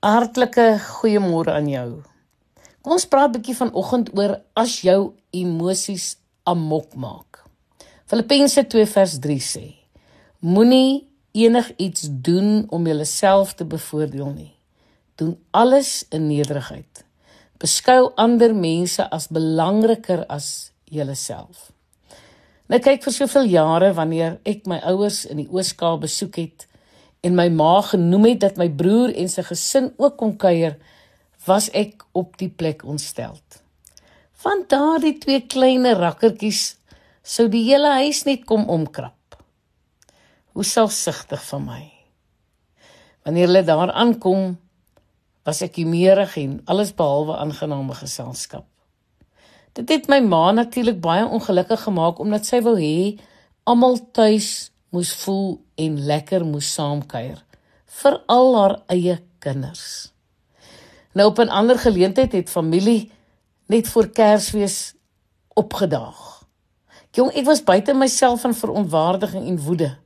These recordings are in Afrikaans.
Hartlike goeiemôre aan jou. Kom ons praat 'n bietjie vanoggend oor as jou emosies amok maak. Filippense 2 vers 3 sê: Moenie enigiets doen om jouself te bevoordeel nie. Doen alles in nederigheid. Beskou ander mense as belangriker as jouself. Nou kyk vir soveel jare wanneer ek my ouers in die Ooskaap besoek het, en my ma genoem het dat my broer en sy gesin ook kon kuier, was ek op die plek ontsteld. Van daardie twee klein rakkertjies sou die hele huis net kom omkrap. Hoe selfsugtig van my. Wanneer hulle daar aankom, was ek humerig en alles behalwe aangename geselskap. Dit het my ma natuurlik baie ongelukkig gemaak omdat sy wou hê almal tuis moes voel en lekker moes saamkuier vir al haar eie kinders. Nou op 'n ander geleentheid het familie net voor Kersfees opgedaag. Jong, ek was buite myself van verontwaardiging en woede.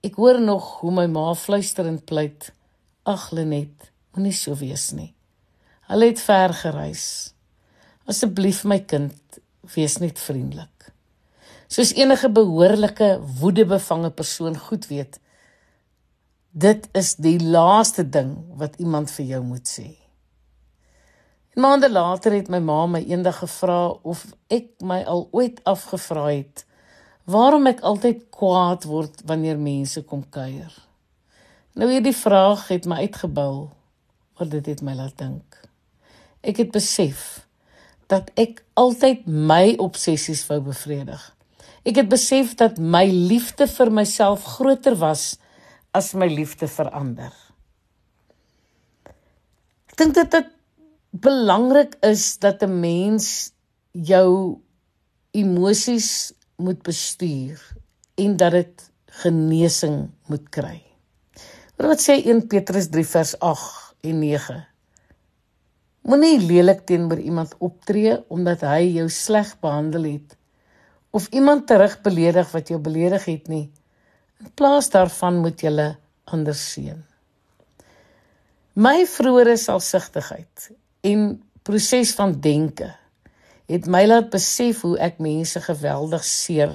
Ek hoor nog hoe my ma fluisterend pleit: "Ag Lenet, moenie so wees nie. Hulle het ver gereis. Asseblief my kind, wees net vriendelik." Soos enige behoorlike woedebevange persoon goed weet. Dit is die laaste ding wat iemand vir jou moet sê. En maande later het my ma my eendag gevra of ek my al ooit afgevra het waarom ek altyd kwaad word wanneer mense kom kuier. Nou hierdie vraag het my uitgebou, maar dit het my laat dink. Ek het besef dat ek altyd my obsessies wou bevredig. Ek het besef dat my liefde vir myself groter was as my liefde vir ander. Ek dink dit dit belangrik is dat 'n mens jou emosies moet bestuur en dat dit genesing moet kry. Wat sê 1 Petrus 3 vers 8 en 9? Moenie lelik teenoor iemand optree omdat hy jou sleg behandel het of iemand terug beledig wat jou beledig het nie. In plaas daarvan moet jy anders seën. My vroeëre selfsugtigheid en proses van denke het my laat besef hoe ek mense geweldig seer.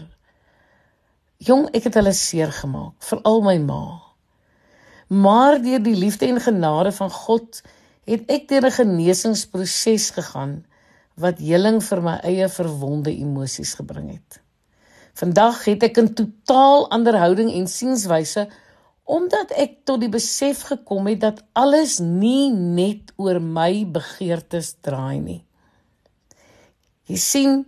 Jong, ek het hulle seer gemaak, veral my ma. Maar deur die liefde en genade van God het ek deur 'n genesingsproses gegaan wat heling vir my eie verwonde emosies gebring het. Vandag het ek 'n totaal ander houding en sienswyse omdat ek tot die besef gekom het dat alles nie net oor my begeertes draai nie. Jy sien,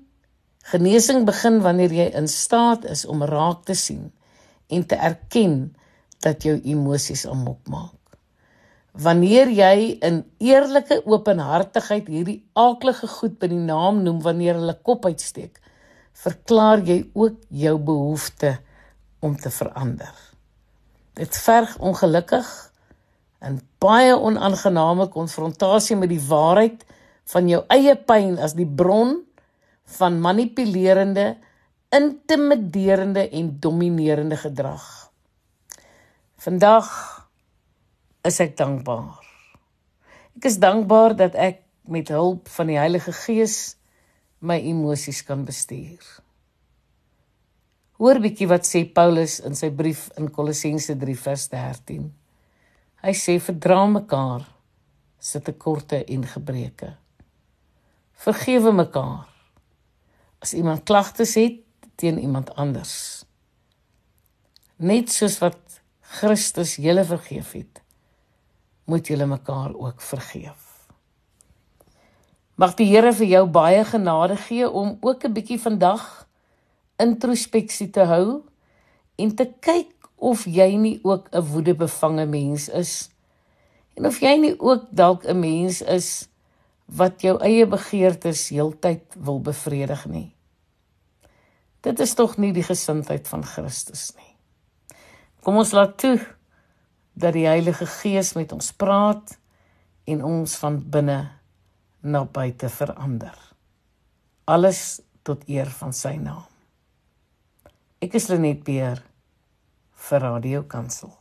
genesing begin wanneer jy in staat is om raak te sien en te erken dat jou emosies amok maak. Wanneer jy in eerlike openhartigheid hierdie aaklige goed by die naam noem wanneer hulle kop uitsteek, verklaar jy ook jou behoefte om te verander. Dit verg ongelukkig 'n baie onaangename konfrontasie met die waarheid van jou eie pyn as die bron van manipulerende, intimiderende en dominerende gedrag. Vandag is ek dankbaar. Ek is dankbaar dat ek met hulp van die Heilige Gees my emosies kan bestuur. Hoor bietjie wat sê Paulus in sy brief in Kolossense 3 vers 13. Hy sê verdra mekaar se tekorte en gebreke. Vergewe mekaar. As iemand klagtes het teen iemand anders. Net soos wat Christus julle vergeef het, moet julle mekaar ook vergeef. Mag die Here vir jou baie genade gee om ook 'n bietjie vandag introspeksie te hou en te kyk of jy nie ook 'n woedebevange mens is en of jy nie ook dalk 'n mens is wat jou eie begeertes heeltyd wil bevredig nie. Dit is tog nie die gesindheid van Christus nie. Kom ons laat toe dat die Heilige Gees met ons praat en ons van binne na buite verander. Alles tot eer van sy naam. Ek is Lenet Beer vir Radio Kansel.